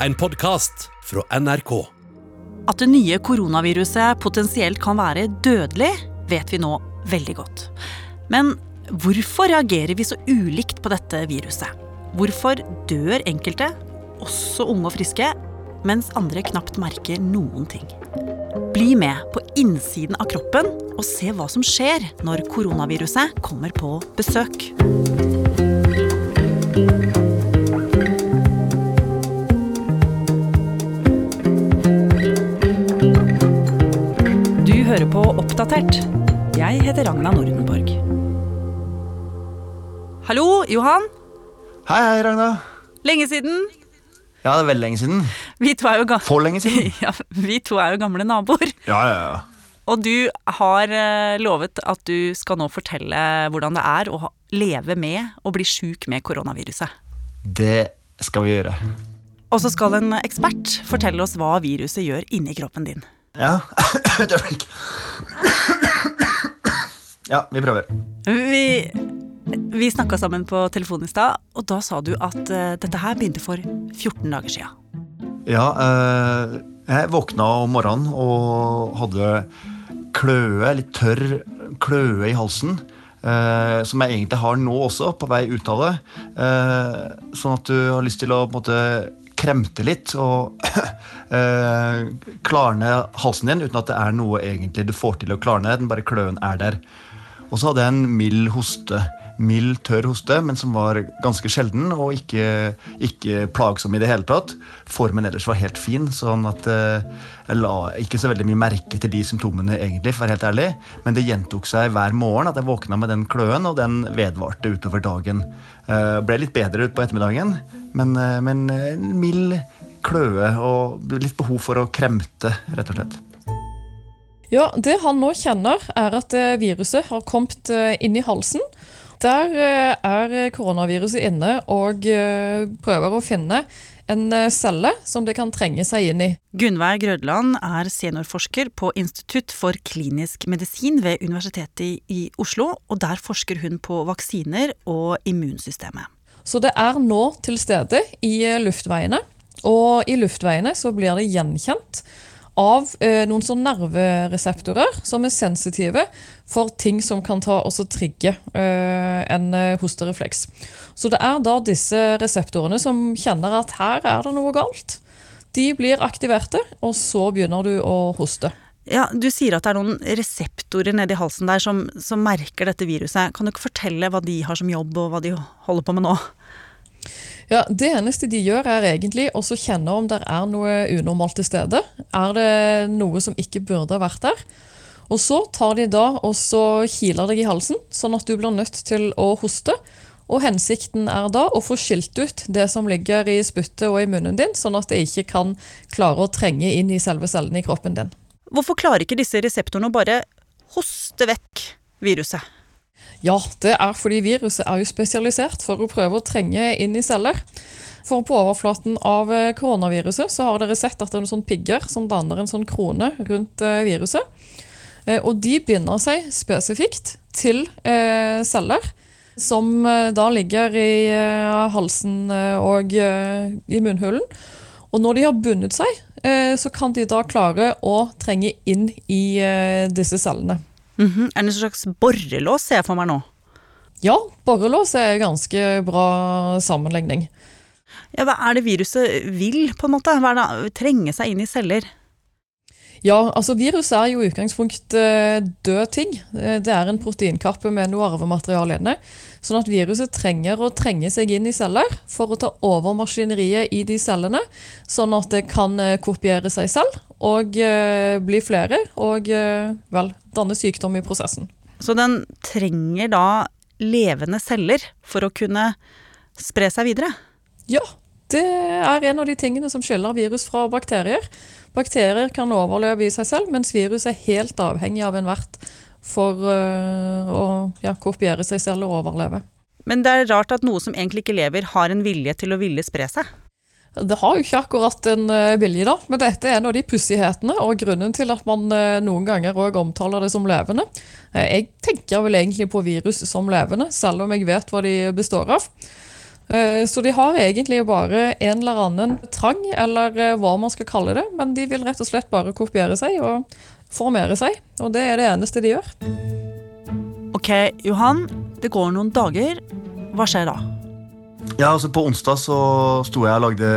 En podkast fra NRK. At det nye koronaviruset potensielt kan være dødelig, vet vi nå veldig godt. Men hvorfor reagerer vi så ulikt på dette viruset? Hvorfor dør enkelte, også unge og friske, mens andre knapt merker noen ting? Bli med på innsiden av kroppen og se hva som skjer når koronaviruset kommer på besøk. På Oppdatert. Jeg heter Ragna Nordenborg. Hallo, Johan. Hei, hei, Ragna. Lenge siden. Ja, det er veldig lenge siden. Vi to er jo, ga For lenge siden. ja, vi to er jo gamle naboer. Ja, ja, ja. Og du har eh, lovet at du skal nå fortelle hvordan det er å leve med og bli sjuk med koronaviruset. Det skal vi gjøre. Og så skal en ekspert fortelle oss hva viruset gjør inni kroppen din. Ja. Et øyeblikk. Ja, vi prøver. Vi, vi snakka sammen på telefon i stad, og da sa du at eh, dette her begynte for 14 dager sia. Ja, eh, jeg våkna om morgenen og hadde kløe, litt tørr kløe i halsen. eh, som jeg egentlig har nå også, på vei ut av det. Eh, sånn at du har lyst til å på en måte kremte litt og eh, klarne halsen din uten at det er noe egentlig du får til å klarne. Den bare kløen er der. Og så hadde jeg en mild hoste. Mild, tørr hoste, men som var ganske sjelden og ikke, ikke plagsom i det hele tatt. Formen ellers var helt fin, sånn at eh, jeg la ikke så veldig mye merke til de symptomene, egentlig, for å være helt ærlig. Men det gjentok seg hver morgen at jeg våkna med den kløen, og den vedvarte utover dagen. Eh, ble litt bedre utpå ettermiddagen, men, eh, men mild kløe og litt behov for å kremte, rett og slett. Ja, Det han nå kjenner, er at viruset har kommet inn i halsen. Der eh, er koronaviruset inne og eh, prøver å finne en eh, celle som det kan trenge seg inn i. Gunnveig Grødland er seniorforsker på Institutt for klinisk medisin ved Universitetet i- Oslo, og der forsker hun på vaksiner og immunsystemet. Så det er nå til stede i luftveiene. Og i luftveiene så blir det gjenkjent av eh, noen sånne nervereseptorer som er sensitive for ting som kan ta også trigge eh, en eh, hosterefleks. Så det er da disse reseptorene som kjenner at her er det noe galt. De blir aktiverte, og så begynner du å hoste. Ja, Du sier at det er noen reseptorer nedi halsen der som, som merker dette viruset. Kan du ikke fortelle hva de har som jobb, og hva de holder på med nå? Ja, Det eneste de gjør, er egentlig å kjenne om det er noe unormalt til stede. Er det noe som ikke burde ha vært der? Og så tar de da og så kiler deg i halsen, sånn at du blir nødt til å hoste. Og hensikten er da å få skilt ut det som ligger i spyttet og i munnen din, sånn at det ikke kan klare å trenge inn i selve cellene i kroppen din. Hvorfor klarer ikke disse reseptorene å bare hoste vekk viruset? Ja, det er fordi viruset er jo spesialisert for å prøve å trenge inn i celler. For på overflaten av eh, koronaviruset så har dere sett at det er noen sånne pigger som danner en sånn krone rundt eh, viruset. Eh, Og de binder seg spesifikt til celler som da ligger i halsen og i munnhulen. Og når de har bundet seg, så kan de da klare å trenge inn i disse cellene. Mhm, Er det en slags borrelås, ser jeg for meg nå? Ja, borrelås er en ganske bra sammenligning. Ja, Hva er det viruset vil, på en måte? Hva er det Trenge seg inn i celler? Ja, altså virus er jo i utgangspunkt eh, død ting. Eh, Det er en proteinkappe med noe arvemateriale inne. Sånn at viruset trenger å trenge seg inn i celler for å ta over maskineriet i de cellene, sånn at det kan eh, kopiere seg selv og bli flere, og vel, danne sykdom i prosessen. Så den trenger da levende celler for å kunne spre seg videre? Ja, det er en av de tingene som skiller virus fra bakterier. Bakterier kan overleve i seg selv, mens virus er helt avhengig av en vert for øh, å ja, kopiere seg selv og overleve. Men det er rart at noe som egentlig ikke lever, har en vilje til å ville spre seg. Det har jo ikke akkurat en øh, vilje, da, men dette er en av de pussighetene og grunnen til at man øh, noen ganger òg omtaler det som levende. Eh, Jeg tenker vel egentlig på virus som levende, selv om jeg vet hva de består av. Eh, Så de har egentlig bare en eller annen trang, eller eh, hva man skal kalle det, men de vil rett og slett bare kopiere seg og formere seg, og det er det eneste de gjør. Ok, Johan. Det går noen dager. Hva skjer da? Ja, altså På onsdag så sto jeg og lagde,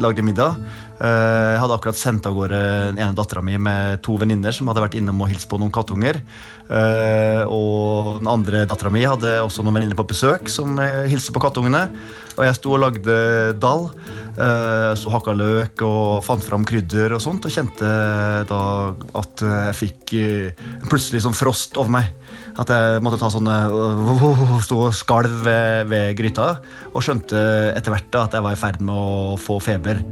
lagde middag. Eh, Jeg hadde akkurat sendt av gårde den ene dattera mi med to venninner som hadde vært innom og hilst på noen kattunger. Eh, Og den andre dattera mi hadde også noen venninner på besøk som eh, hilste på kattungene. Og jeg sto og lagde dal. eh, Så hakka løk og fant fram krydder og sånt. Og kjente da at jeg fikk plutselig sånn frost over meg. At jeg måtte ta sånne Stå og skalv ved, ved gryta. Og skjønte etter hvert da at jeg var i ferd med å få feber.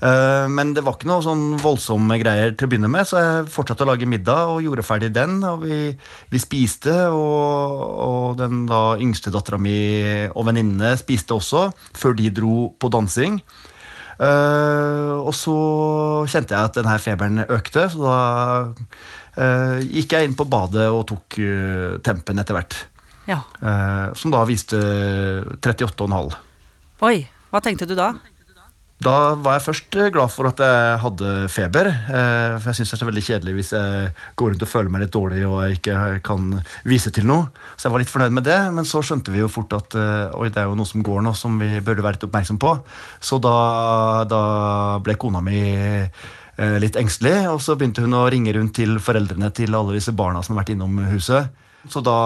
Eh, Men det var ikke noe sånn voldsomme greier til å begynne med, så jeg fortsatte å lage middag og gjorde ferdig den. Og vi, vi spiste, og, og den da yngste dattera mi og venninnene spiste også, før de dro på dansing. Eh, og så kjente jeg at denne feberen økte, så da eh, gikk jeg inn på badet og tok tempen etter hvert. Ja. som da viste 38,5. Oi, hva tenkte du da? Da var jeg først eh, glad for at jeg hadde feber. eh, For jeg syns det er så veldig kjedelig hvis jeg går rundt og føler meg litt dårlig og jeg ikke kan vise til noe. Så jeg var litt fornøyd med det, men så skjønte vi jo fort at eh, oi, det er jo noe som går nå som vi burde være litt oppmerksom på. Så da, da ble kona mi litt engstelig, og så begynte hun å ringe rundt til foreldrene til alle disse barna som har vært innom huset. Så da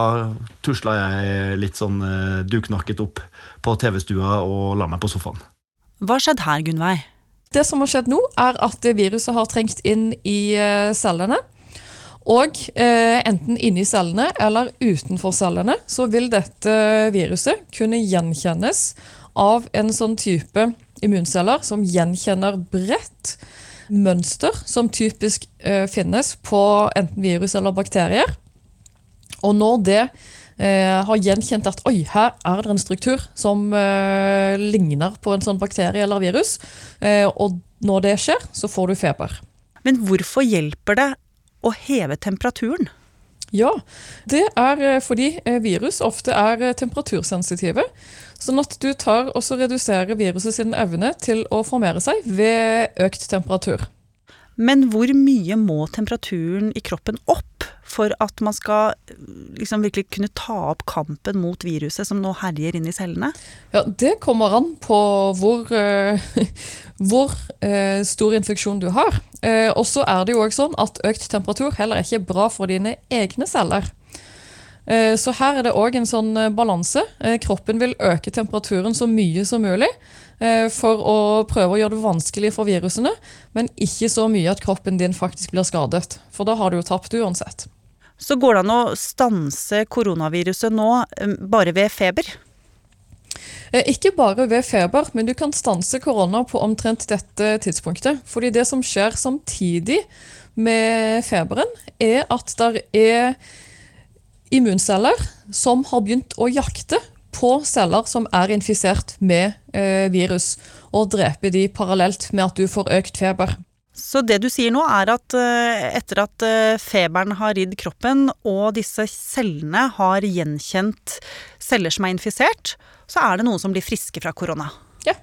tusla jeg litt sånn duknakket opp på TV-stua og la meg på sofaen. Hva har skjedd her, Gunnveig? Det som har skjedd nå, er at viruset har trengt inn i eh, cellene. Og eh, enten inni cellene eller utenfor cellene så vil dette viruset kunne gjenkjennes av en sånn type immunceller som gjenkjenner bredt mønster som typisk eh, finnes på enten virus eller bakterier. Og når det har gjenkjent at oi, her er det en struktur som eh, ligner på en sånn bakterie eller virus, eh, og når det skjer, så får du feber. Men hvorfor hjelper det å heve temperaturen? Ja, det er eh, fordi eh, virus ofte er eh, temperatursensitive. Sånn at du tar og reduserer viruset sin evne til å formere seg ved økt temperatur. Men hvor mye må temperaturen i kroppen opp for at man skal eh, liksom virkelig kunne ta opp kampen mot viruset som nå herjer inn i cellene? Ja, Det kommer an på hvor, uh, hvor uh, stor infeksjon du har. Uh, og så er det jo også sånn at økt temperatur heller ikke er bra for dine egne celler. Så her er det òg en sånn balanse. Kroppen vil øke temperaturen så mye som mulig for å prøve å gjøre det vanskelig for virusene, men ikke så mye at kroppen din faktisk blir skadet. For da har du jo tapt uansett. Så går det an å stanse koronaviruset nå eh, bare ved feber? Eh, Ikke bare ved feber, men du kan stanse korona på omtrent dette tidspunktet. Fordi det som skjer samtidig med feberen, er at det er immunceller som har begynt å jakte på celler som er infisert med eh, virus, og drepe de parallelt med at du får økt feber. Så det du sier nå er at eh, etter at eh, feberen har ridd kroppen, og disse cellene har gjenkjent celler som er infisert, så er det noen som blir friske fra korona. Ja,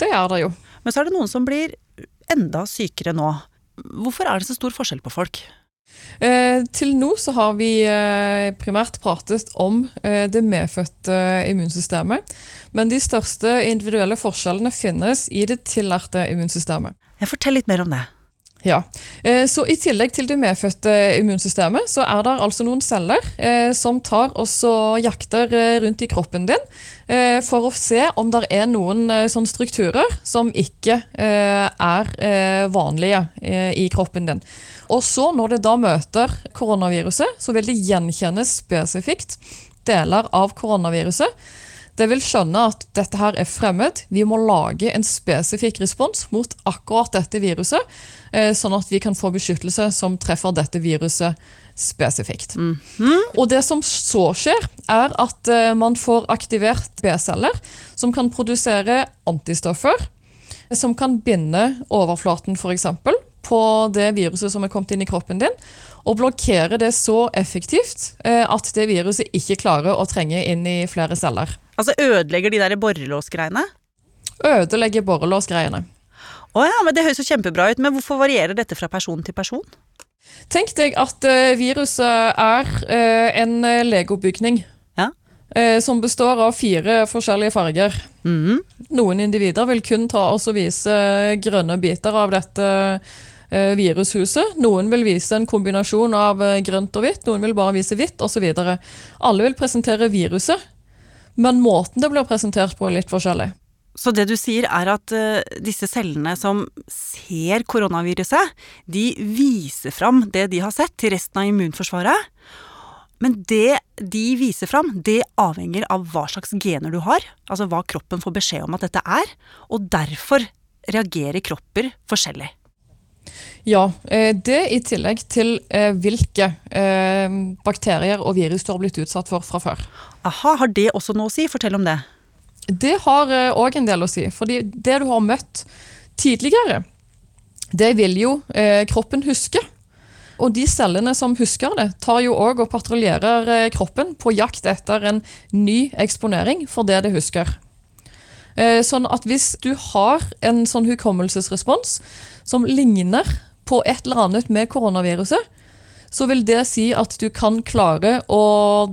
Det er det jo. Men så er det noen som blir enda sykere nå. Hvorfor er det så stor forskjell på folk? Eh, til nå så har vi eh, primært pratet om eh, det medfødte immunsystemet. Men de største individuelle forskjellene finnes i det tillærte immunsystemet. Fortell litt mer om det. Ja, eh, så I tillegg til det medfødte immunsystemet, så er det altså noen celler eh, som tar og jakter eh, rundt i kroppen din for å se om det er noen strukturer som ikke er vanlige i kroppen din. Og så, når det da møter koronaviruset, så vil det gjenkjenne spesifikt deler av koronaviruset. Det vil skjønne at dette her er fremmed. Vi må lage en spesifikk respons mot akkurat dette viruset, eh, sånn at vi kan få beskyttelse som treffer dette viruset spesifikt. Og det som så skjer, er at eh, man får aktivert B-celler som kan produsere antistoffer, som kan binde overflaten f.eks. på det viruset som er kommet inn i kroppen din. Og blokkere det så effektivt eh, at det viruset ikke klarer å trenge inn i flere celler. Altså ødelegger de der borrelåsgreiene? Ødelegger borrelåsgreiene. Å ja, men Det høres jo kjempebra ut, men hvorfor varierer dette fra person til person? Tenk deg at eh, viruset er eh, en legobygning. Ja. som består av fire forskjellige farger. Mhm. Noen individer vil kun ta oss og vise grønne biter av dette virushuset. Noen vil vise en kombinasjon av eh, grønt og hvitt, noen vil bare vise hvitt osv. Alle vil presentere viruset, men måten det blir presentert på er litt forskjellig. Så det du sier er at eh, disse cellene som ser koronaviruset, de viser fram det de har sett til resten av immunforsvaret. Men det de viser fram, det avhenger av hva slags gener du har. Altså hva kroppen får beskjed om at dette er. Og derfor reagerer kropper forskjellig. Ja, eh, det i tillegg til eh, hvilke eh, bakterier og virus du har blitt utsatt for fra før. Aha, har det også noe å si? Fortell om det. Det har òg en del å si. fordi det du har møtt tidligere, det vil jo kroppen huske. Og de cellene som husker det, tar jo òg og patruljerer kroppen på jakt etter en ny eksponering for det det husker. Sånn at hvis du har en sånn hukommelsesrespons som ligner på et eller annet med koronaviruset, så vil det si at du kan klare å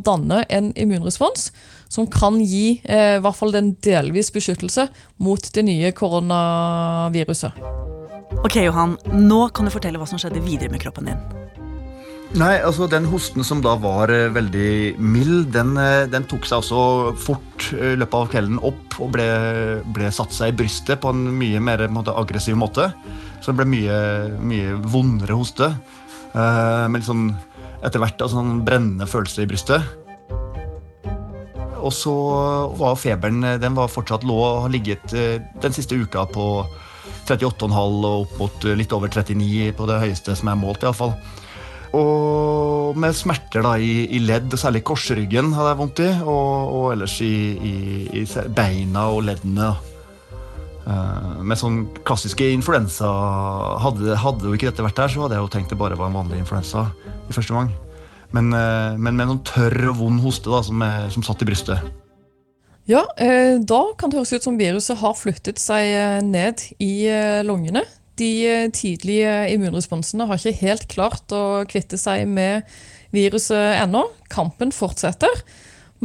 danne en immunrespons som kan gi eh, i hvert fall den delvis beskyttelse mot det nye koronaviruset. Ok, Johan. Nå kan du fortelle hva som skjedde videre med kroppen din. Nei, altså Den hosten som da var eh, veldig mild, den, eh, den tok seg også fort eh, i løpet av kvelden opp og ble, ble satt seg i brystet på en mye mer en måte, aggressiv måte. Så det ble mye, mye vondere hoste. Eh, med litt sånn etter hvert altså, sånn brennende følelse i brystet. Og så var feberen eh, Den var fortsatt lå og har ligget eh, den siste uka på 38,5 og opp mot litt over 39 på det høyeste som er målt, iallfall. Og med smerter da i, i ledd, særlig korsryggen hadde jeg vondt i, og, og ellers i, i, i beina og leddene. Eh, med sånn klassiske influensa hadde, hadde jo ikke dette vært der, så hadde jeg jo tenkt det bare var en vanlig influensa i første gang. Men, eh, men med noen tørr og vond hoste da, som, er, som satt i brystet. Ja, eh, da kan det høres ut som viruset har flyttet seg eh, ned i eh, lungene. De eh, tidlige immunresponsene har ikke helt klart å kvitte seg med viruset ennå. Kampen fortsetter.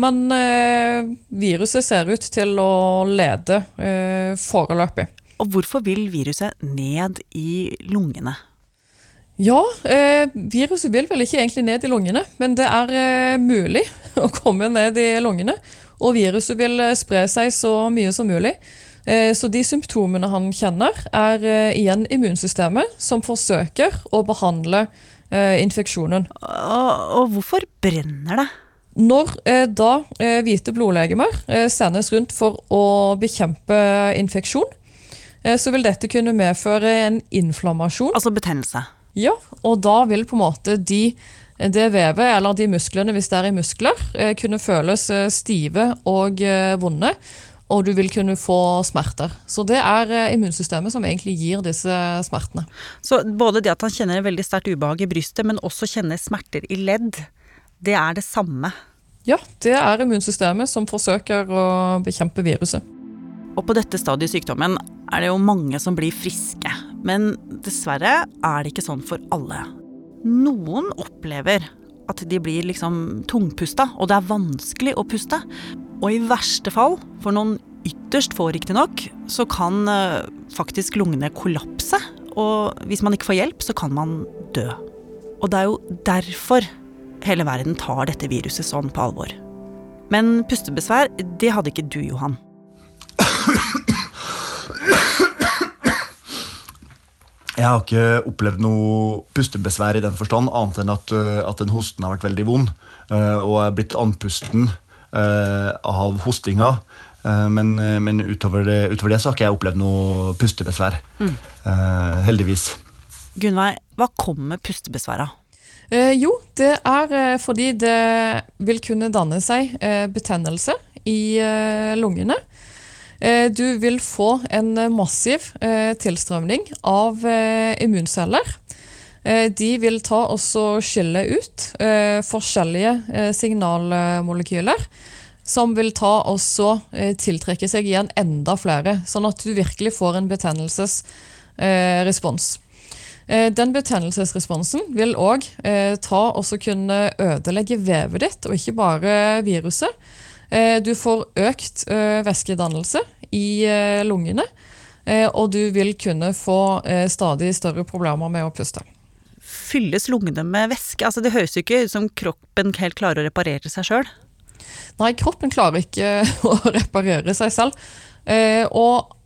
Men eh, viruset ser ut til å lede eh, foreløpig. Og hvorfor vil viruset ned i lungene? Ja, eh, viruset vil vel ikke egentlig ned i lungene, men det er eh, mulig å komme ned i lungene. Og viruset vil eh, spre seg så mye som mulig. Eh, så de symptomene han kjenner, er igjen immunsystemet som forsøker å behandle eh, infeksjonen. Og, og hvorfor brenner det? Når eh, da eh, hvite blodlegemer eh, sendes rundt for å bekjempe infeksjon, eh, så vil dette kunne medføre en inflammasjon. Altså betennelse. Ja, og da vil på en måte de, det vevet, eller de musklene, hvis det er i muskler, eh, kunne føles eh, stive og vonde, og du vil kunne få smerter. Så det er immunsystemet som egentlig gir disse smertene. Så både det at han kjenner veldig sterkt ubehag i brystet, men også kjenner smerter i ledd, det er det samme. Ja, det er immunsystemet som forsøker å bekjempe viruset. Og på dette stadiet i sykdommen er det jo mange som blir friske. Men dessverre er det ikke sånn for alle. Noen opplever at de blir liksom tungpusta, og det er vanskelig å puste. Og i verste fall, for noen ytterst få riktignok, så kan eh, faktisk lungene kollapse. Og hvis man ikke får hjelp, så kan man dø. Og det er jo derfor hele verden tar dette viruset sånn på alvor. Men pustebesvær, det hadde ikke du, Johan. Jeg har ikke opplevd noe pustebesvær i den forstand, annet enn at, øh, at den hosten har vært veldig vond. øh, Og er blitt andpusten øh, av hostinga. Men, men utover, det, utover det så har ikke jeg opplevd noe pustebesvær. Mm. heldigvis. Gunnveig, hva kommer pustebesværa? Eh, jo, det er eh, fordi det vil kunne danne seg eh, betennelse i eh, lungene. Du vil få en massiv tilstrømning av immunceller. De vil ta og skille ut forskjellige signalmolekyler som vil ta og tiltrekke seg igjen enda flere, sånn at du virkelig får en betennelsesrespons. Eh, den betennelsesresponsen vil òg eh, ta og kunne ødelegge vevet ditt, og ikke bare viruset. Eh, du får økt væskedannelse i lungene, og du vil kunne få stadig større problemer med å puste. Fylles lungene med væske? Altså, det høres jo ikke ut som kroppen helt klarer å reparere seg sjøl. Nei, kroppen klarer ikke å reparere seg selv. Og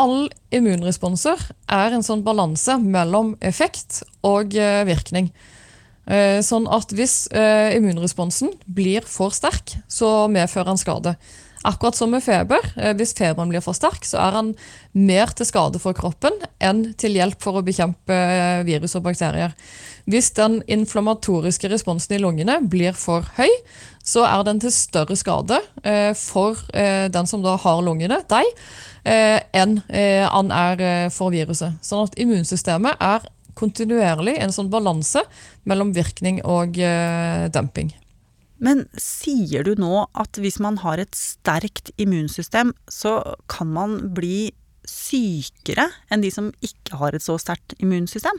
all immunresponser er en sånn balanse mellom effekt og eh, virkning. Eh, sånn at hvis eh, immunresponsen blir for sterk, så medfører han skade. Akkurat som med feber. Hvis feberen blir for sterk, så er han mer til skade for kroppen enn til hjelp for å bekjempe virus og bakterier. Hvis den inflammatoriske responsen i lungene blir for høy, så er den til større skade for den som da har lungene, deg, enn eh, han er eh, for viruset. Sånn at immunsystemet er kontinuerlig en sånn balanse mellom virkning og eh, demping. Men sier du nå at hvis man har et sterkt immunsystem, så kan man bli sykere enn de som ikke har et så sterkt immunsystem?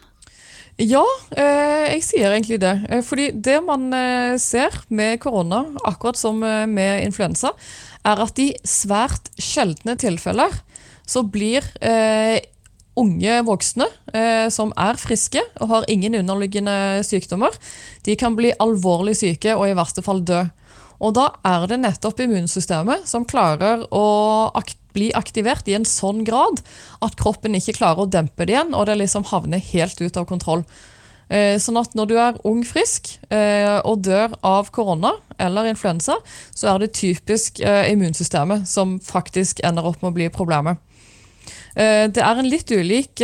Ja, eh, jeg sier egentlig det. Eh, fordi det man eh, ser med korona, akkurat som med influensa, er at i svært sjeldne tilfeller så blir unge voksne som er friske og har ingen underliggende sykdommer, de kan bli alvorlig syke og i verste fall dø. Og da er det nettopp immunsystemet som klarer å akt bli aktivert i en sånn grad at kroppen ikke klarer å dempe det igjen, og det liksom havner helt ut av kontroll. Eh, Sånn at når du er ung frisk eh, og dør av korona eller influensa, så er det typisk eh, immunsystemet som faktisk ender opp med å bli problemet. Det er en litt ulik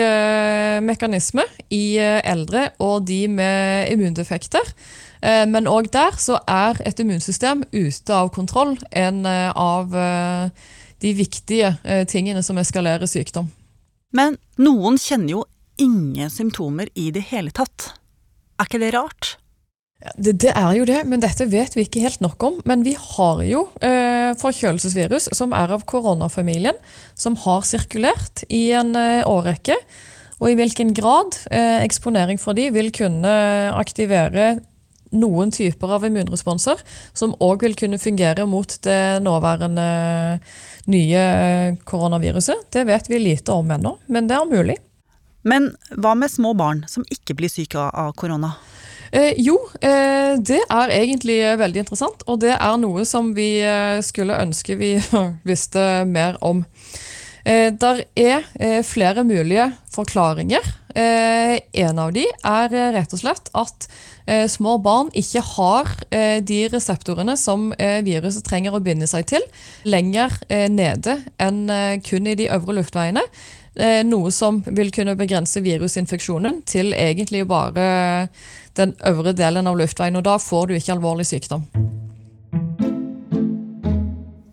mekanisme i eldre og de med immundefekter. Eh, Men òg der så er et immunsystem ute av kontroll en eh, av eh, de viktige tingene som eskalerer sykdom. Men noen kjenner jo ingen symptomer i det hele tatt. Er ikke det rart? Det, det er jo det, men dette vet vi ikke helt nok om. Men vi har jo eh, forkjølelsesvirus som er av koronafamilien, som har sirkulert i en eh, årrekke. Og i hvilken grad eh, eksponering for de vil kunne aktivere noen typer av immunresponser, som òg vil kunne fungere mot det nåværende nye eh, koronaviruset. Det vet vi lite om ennå, men det er mulig. Men hva med små barn som ikke blir syke av- korona? Eh, jo, eh, det er egentlig eh, veldig interessant, og det er noe som vi eh, skulle ønske vi visste mer om. Eh, der er eh, flere mulige forklaringer. Eh, en av de er eh, rett og slett at eh, små barn ikke har de reseptorene som viruset trenger å binde seg til, lenger nede enn kun i de øvre luftveiene. Noe som vil kunne begrense virusinfeksjonen til egentlig bare den øvre delen av luftveien, og da får du ikke alvorlig sykdom.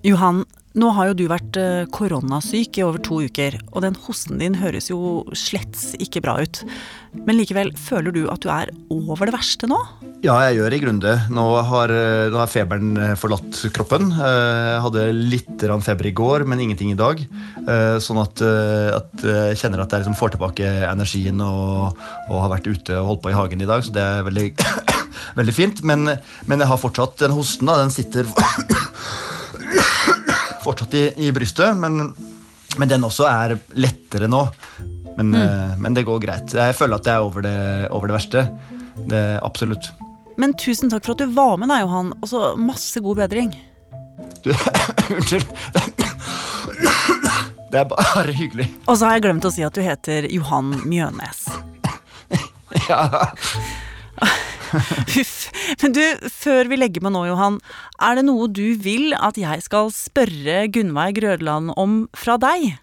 Johan, nå har jo du vært eh, koronasyk i over to uker, og den hosten din høres jo slett ikke bra ut. Men likevel, føler du at du er over det verste nå? Ja, jeg gjør i grunnen det. Nå har, eh, nå har feberen eh, forlatt kroppen. Eh, Jeg hadde litt feber i går, men ingenting i dag. Eh, Sånn at, at jeg kjenner at jeg liksom får tilbake energien og, og har vært ute og holdt på i hagen i dag, så det er veldig, veldig fint. Men, men jeg har fortsatt den hosten, da. Den sitter fortsatt i, i brystet, men, men den også er lettere nå. Men, mm. men det går greit. Jeg føler at jeg er over det, over det verste. Det, absolutt. Men tusen takk for at du var med, da, Johan, og så masse god bedring. Du, unnskyld. Det er bare hyggelig. Og så har jeg glemt å si at du heter Johan Mjønes. Ja. Huff. Men du, før vi legger på nå, Johan, er det noe du vil at jeg skal spørre Gunnveig Grødland om fra deg?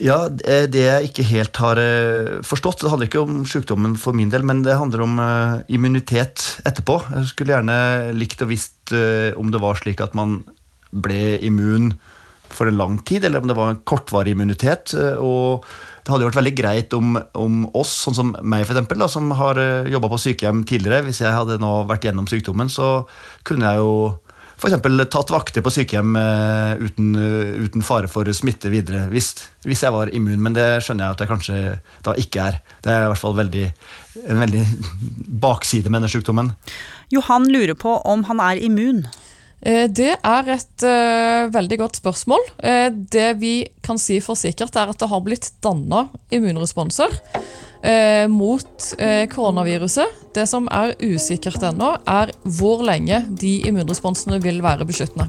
ja, det det jeg ikke helt har eh, forstått Det handler ikke om sykdommen for min del, men det handler om eh, immunitet etterpå. Jeg skulle gjerne likt å visst eh, om det var slik at man ble immun for en lang tid, eller om det var en kortvarig immunitet. eh, og hadde jo vært veldig greit om, om oss, sånn som meg for eksempel, da, som har jobba på sykehjem tidligere, hvis jeg hadde nå vært gjennom sykdommen, så kunne jeg jo f.eks. tatt vakter på sykehjem eh, uten, eh, uten fare for smitte videre, hvis, hvis jeg var immun. Men det skjønner jeg at jeg kanskje da ikke er. Det er i hvert fall veldig, en veldig bakside med denne sykdommen. Johan lurer på om han er immun. Eh, Det er et uh, veldig godt spørsmål. Uh, det vi kan si for sikkert, er at det har blitt danna immunresponser uh, mot koronaviruset. Det som er usikkert ennå, er hvor lenge de immunresponsene vil være beskyttende.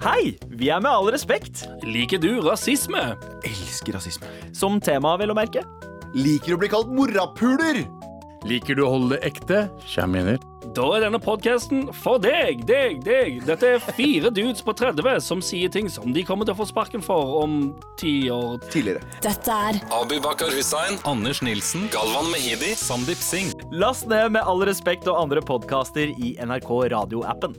Hei! Vi er Med all respekt. Liker du rasisme? Elsker rasisme. Som tema, vel å merke. Liker å bli kalt morapuler! Liker du å holde det ekte? Kjærminer. Da er denne podkasten for deg, deg, deg. Dette er fire dudes på 30 som sier ting som de kommer til å få sparken for om ti år. Tidligere. Dette er Abibakar Hussein, Anders Nilsen, Galvan Mehidi, Sandeep Singh. Last ned Med all respekt og andre podkaster i NRK radioappen.